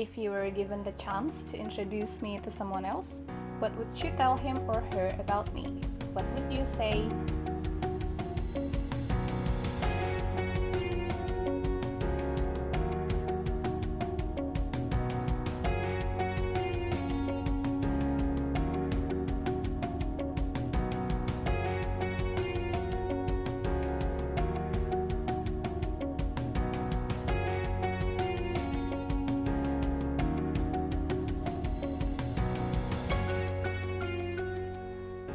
if you were given the chance to introduce me to someone else, what would you tell him or her about me? What would you say?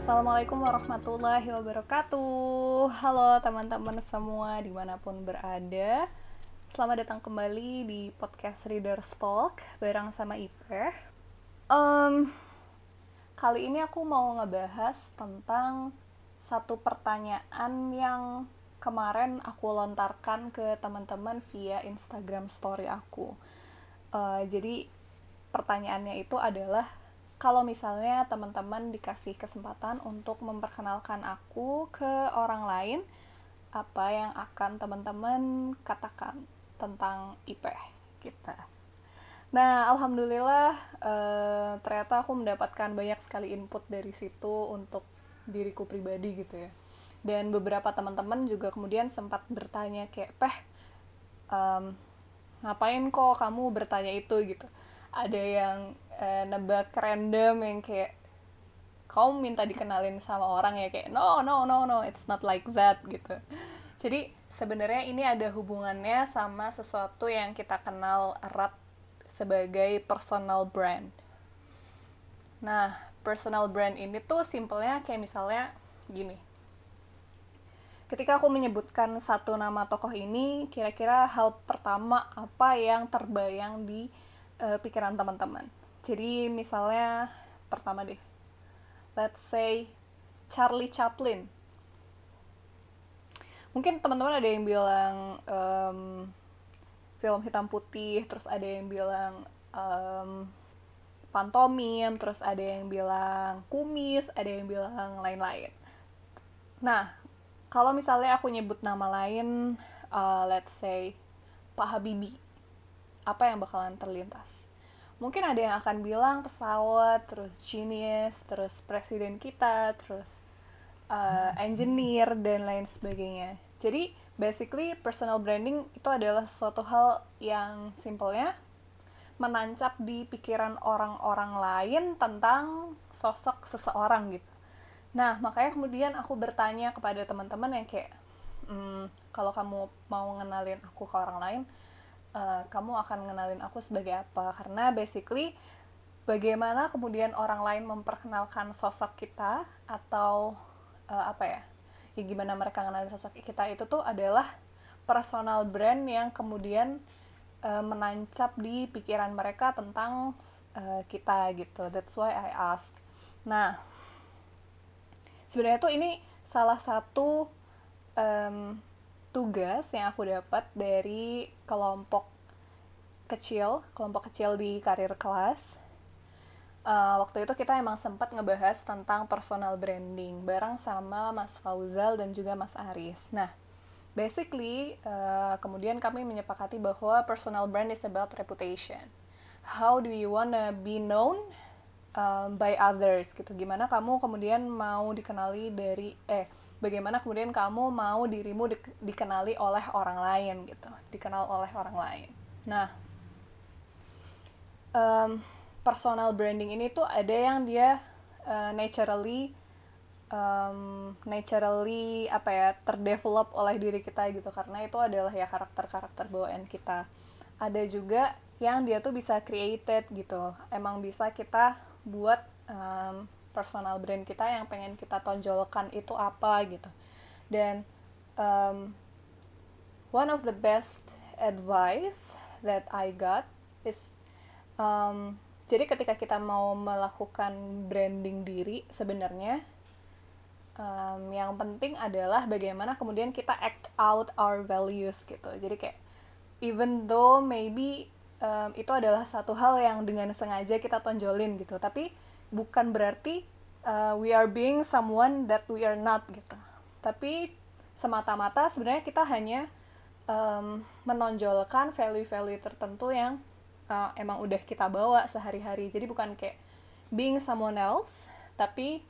Assalamualaikum warahmatullahi wabarakatuh. Halo teman-teman semua di mana pun berada. Selamat datang kembali di podcast Reader's Talk Bareng sama Ipe. Um, Kali ini aku mau ngebahas tentang Satu pertanyaan yang kemarin aku lontarkan ke teman-teman via Instagram story aku. Uh, Jadi pertanyaannya itu adalah kalau misalnya teman-teman dikasih kesempatan untuk memperkenalkan aku ke orang lain, apa yang akan teman-teman katakan tentang IP kita. Nah, alhamdulillah eh, ternyata aku mendapatkan banyak sekali input dari situ untuk diriku pribadi gitu ya. Dan beberapa teman-teman juga kemudian sempat bertanya kayak, "Peh, um, ngapain kok kamu bertanya itu?" gitu. Ada yang uh, nebak random yang kayak kau minta dikenalin sama orang ya? Kayak no no no no it's not like that gitu. Jadi sebenarnya ini ada hubungannya sama sesuatu yang kita kenal erat sebagai personal brand. Nah personal brand ini tuh simpelnya kayak misalnya gini. Ketika aku menyebutkan satu nama tokoh ini kira-kira hal pertama apa yang terbayang di uh, pikiran teman-teman jadi misalnya pertama deh, let's say Charlie Chaplin. Mungkin teman-teman ada yang bilang um, film hitam putih, terus ada yang bilang um, pantomim, terus ada yang bilang kumis, ada yang bilang lain-lain. Nah, kalau misalnya aku nyebut nama lain, uh, let's say Pak Habibie, apa yang bakalan terlintas? Mungkin ada yang akan bilang pesawat terus genius terus presiden kita terus uh, engineer dan lain sebagainya. Jadi basically personal branding itu adalah suatu hal yang simpelnya menancap di pikiran orang-orang lain tentang sosok seseorang gitu. Nah makanya kemudian aku bertanya kepada teman-teman yang kayak hmm, kalau kamu mau ngenalin aku ke orang lain uh, kamu akan ngenalin aku sebagai apa. Karena basically bagaimana kemudian orang lain memperkenalkan sosok kita atau uh, apa ya ya gimana mereka ngenalin sosok kita itu tuh adalah personal brand yang kemudian uh, menancap di pikiran mereka tentang uh, kita gitu. That's why I ask. Nah sebenarnya tuh ini salah satu um, tugas yang aku dapat dari kelompok kecil, kelompok kecil di karir kelas. Uh, waktu itu kita emang sempat ngebahas tentang personal branding bareng sama Mas Fauzal dan juga Mas Aris. Nah, basically uh, kemudian kami menyepakati bahwa personal brand is about reputation. How do you wanna be known um, by others gitu? Gimana kamu kemudian mau dikenali dari eh bagaimana kemudian kamu mau dirimu di, dikenali oleh orang lain gitu. Dikenal oleh orang lain. Nah um, personal branding ini tuh ada yang dia uh, naturally um, naturally apa ya terdevelop oleh diri kita gitu. Karena itu adalah ya karakter-karakter bawaan kita. Ada juga yang dia tuh bisa created gitu. Emang bisa kita buat um, personal brand kita yang pengen kita tonjolkan itu apa gitu. Dan um, one of the best advice that I got is um, jadi ketika kita mau melakukan branding diri sebenarnya um, yang penting adalah bagaimana kemudian kita act out our values gitu. Jadi kayak even though maybe um, itu adalah satu hal yang dengan sengaja kita tonjolin gitu tapi bukan berarti uh, we are being someone that we are not gitu. Tapi semata-mata sebenarnya kita hanya um, menonjolkan value-value tertentu yang uh, emang udah kita bawa sehari-hari. Jadi bukan kayak being someone else tapi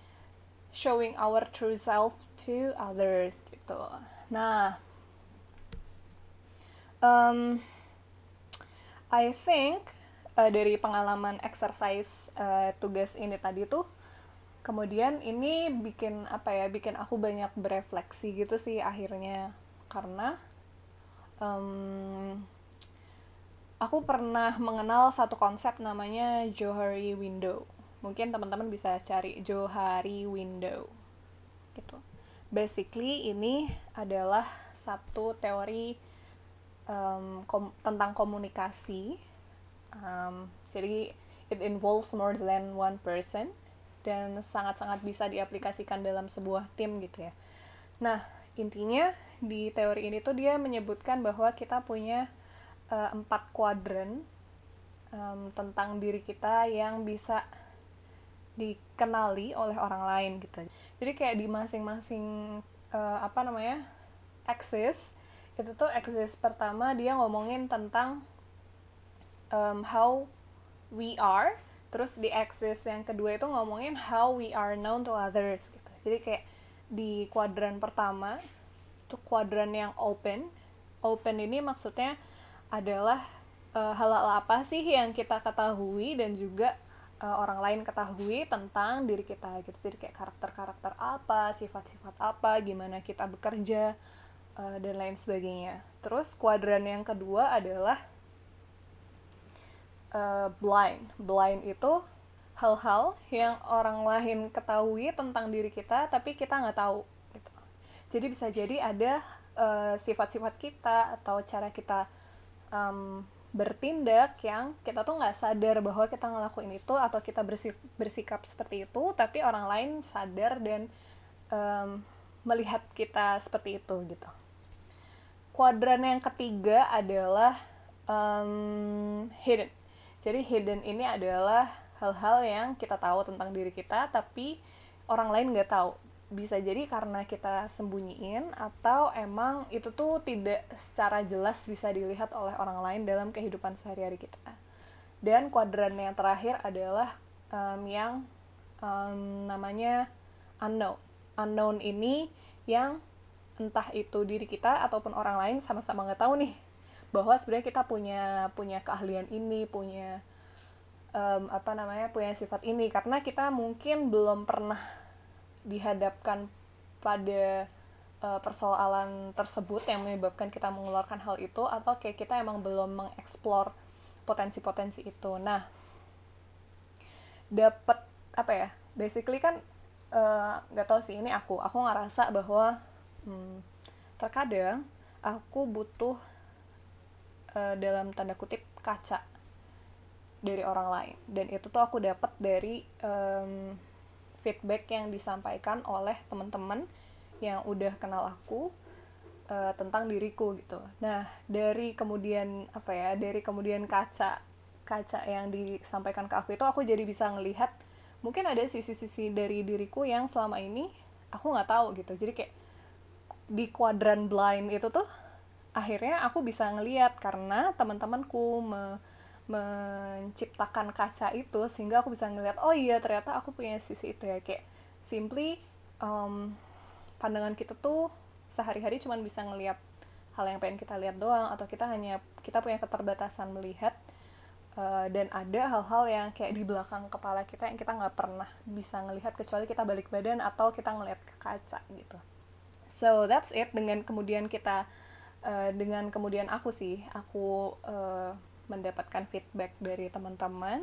showing our true self to others gitu. Nah um, I think uh, dari pengalaman exercise uh, tugas ini tadi tuh kemudian ini bikin apa ya bikin aku banyak berefleksi gitu sih akhirnya. Karena um, aku pernah mengenal satu konsep namanya Johari Window. Mungkin teman-teman bisa cari Johari Window gitu. Basically ini adalah satu teori um, kom tentang komunikasi um, jadi it involves more than one person dan sangat-sangat bisa diaplikasikan dalam sebuah tim gitu ya. Nah, intinya di teori ini tuh dia menyebutkan bahwa kita punya uh, empat kuadran um, tentang diri kita yang bisa dikenali oleh orang lain gitu. Jadi kayak di masing-masing uh, apa namanya axis itu tuh axis pertama dia ngomongin tentang um, how we are terus di axis yang kedua itu ngomongin how we are known to others gitu. Jadi kayak di kuadran pertama itu kuadran yang open open ini maksudnya adalah uh, hal-hal apa sih yang kita ketahui dan juga uh, orang lain ketahui tentang diri kita gitu. Jadi kayak karakter-karakter apa sifat-sifat apa gimana kita bekerja uh, dan lain sebagainya. Terus kuadran yang kedua adalah uh, blind. Blind itu hal-hal yang orang lain ketahui tentang diri kita, tapi kita nggak tahu. Gitu. Jadi bisa jadi ada uh, sifat-sifat kita atau cara kita um, bertindak yang kita tuh nggak sadar bahwa kita ngelakuin itu atau kita bersik bersikap seperti itu, tapi orang lain sadar dan um, melihat kita seperti itu gitu. Kuadran yang ketiga adalah um, hidden jadi hidden ini adalah hal-hal yang kita tahu tentang diri kita tapi orang lain nggak tahu. Bisa jadi karena kita sembunyiin atau emang itu tuh tidak secara jelas bisa dilihat oleh orang lain dalam kehidupan sehari-hari kita. Dan kuadran yang terakhir adalah um, yang um, namanya unknown. Unknown ini yang entah itu diri kita ataupun orang lain sama-sama nggak tahu nih bahwa sebenarnya kita punya punya keahlian ini punya um, apa namanya punya sifat ini. Karena kita mungkin belum pernah dihadapkan pada uh, persoalan tersebut yang menyebabkan kita mengeluarkan hal itu atau kayak kita emang belum mengeksplor potensi-potensi itu. Nah dapat apa ya basically kan eh, nggak uh, tahu sih ini aku aku ngerasa bahwa hmm, terkadang aku butuh uh, dalam tanda kutip kaca dari orang lain. Dan itu tuh aku dapat dari um, feedback yang disampaikan oleh teman-teman yang udah kenal aku uh, tentang diriku gitu. Nah dari kemudian apa ya dari kemudian kaca kaca yang disampaikan ke aku itu aku jadi bisa ngelihat mungkin ada sisi-sisi dari diriku yang selama ini aku nggak tahu gitu. Jadi kayak di kuadran blind itu tuh akhirnya aku bisa ngeliat karena teman-temanku me menciptakan kaca itu sehingga aku bisa ngeliat oh iya ternyata aku punya sisi itu ya. Kayak simply um, pandangan kita tuh sehari-hari cuma bisa ngeliat hal yang pengen kita lihat doang atau kita hanya kita punya keterbatasan melihat uh, dan ada hal-hal yang kayak di belakang kepala kita yang kita nggak pernah bisa ngelihat kecuali kita balik badan atau kita ngeliat ke kaca gitu. So that's it dengan kemudian kita uh, dengan kemudian aku sih aku uh, mendapatkan feedback dari teman-teman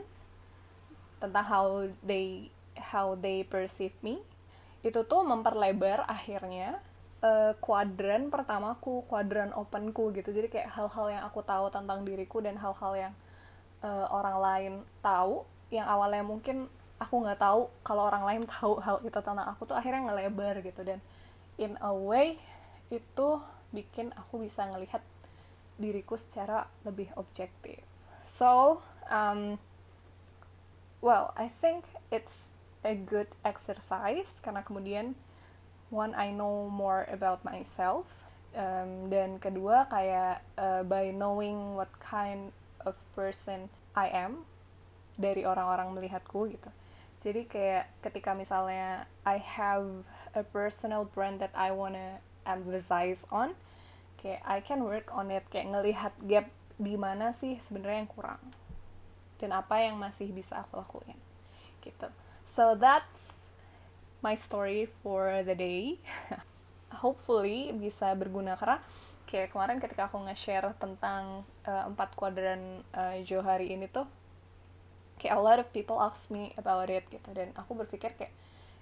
tentang how they how they perceive me. Itu tuh memperlebar akhirnya uh, kuadran pertamaku kuadran openku gitu. Jadi kayak hal-hal yang aku tahu tentang diriku dan hal-hal yang uh, orang lain tahu yang awalnya mungkin aku nggak tahu kalau orang lain tahu hal itu tentang aku tuh akhirnya ngelebar gitu. Dan in a way itu bikin aku bisa ngelihat diriku secara lebih objektif. So, um, well, I think it's a good exercise karena kemudian one I know more about myself um, dan kedua kayak uh, by knowing what kind of person I am dari orang-orang melihatku gitu jadi kayak ketika misalnya I have a personal brand that I wanna emphasize on kayak I can work on it kayak ngelihat gap di mana sih sebenarnya yang kurang dan apa yang masih bisa aku lakuin gitu. So that's my story for the day. Hopefully bisa berguna karena kayak kemarin ketika aku nge-share tentang uh, empat kuadran uh, Johari ini tuh kayak a lot of people ask me about it gitu. Dan aku berpikir kayak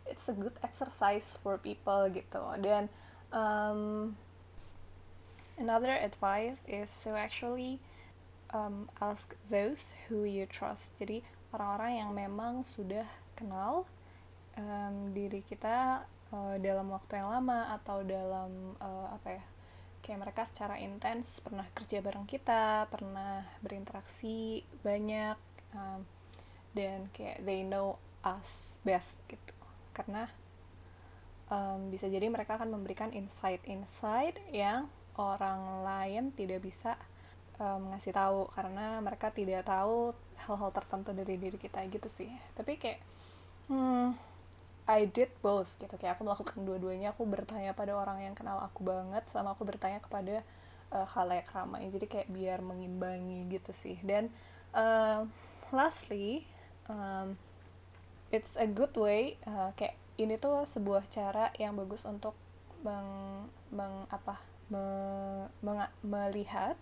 it's a good exercise for people gitu. Dan um, another advice is to actually um, ask those who you trust. Jadi orang-orang yang memang sudah kenal um, diri kita uh, dalam waktu yang lama atau dalam uh, apa ya kayak mereka secara intens pernah kerja bareng kita pernah berinteraksi banyak um, dan kayak they know us best gitu. Karena um, bisa jadi mereka akan memberikan insight-insight yang orang lain tidak bisa um, ngasih tahu karena mereka tidak tahu hal-hal tertentu dari diri kita gitu sih. Tapi kayak hmm, I did both gitu. Kayak aku melakukan dua-duanya aku bertanya pada orang yang kenal aku banget sama aku bertanya kepada uh, khalayak ramai. Jadi kayak biar mengimbangi gitu sih. Dan uh, lastly um, it's a good way uh, kayak ini tuh sebuah cara yang bagus untuk meng, meng apa me, meng, melihat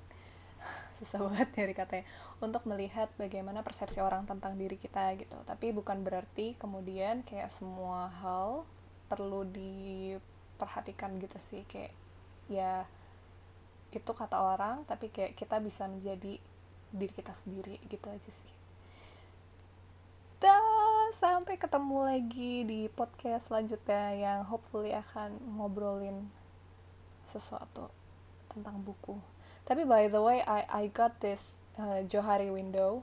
susah banget dari katanya untuk melihat bagaimana persepsi orang tentang diri kita gitu. Tapi bukan berarti kemudian kayak semua hal perlu diperhatikan gitu sih kayak ya itu kata orang tapi kayak kita bisa menjadi diri kita sendiri gitu aja sih sampai ketemu lagi di podcast selanjutnya yang hopefully akan ngobrolin sesuatu tentang buku. Tapi by the way, I I got this uh, Johari Window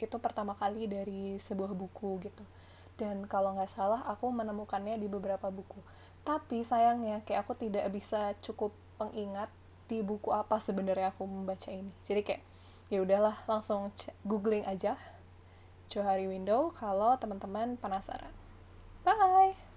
itu pertama kali dari sebuah buku gitu. Dan kalau nggak salah aku menemukannya di beberapa buku. Tapi sayangnya kayak aku tidak bisa cukup mengingat di buku apa sebenarnya aku membaca ini. Jadi kayak ya udahlah langsung googling aja Johari Window kalau teman-teman penasaran. Bye!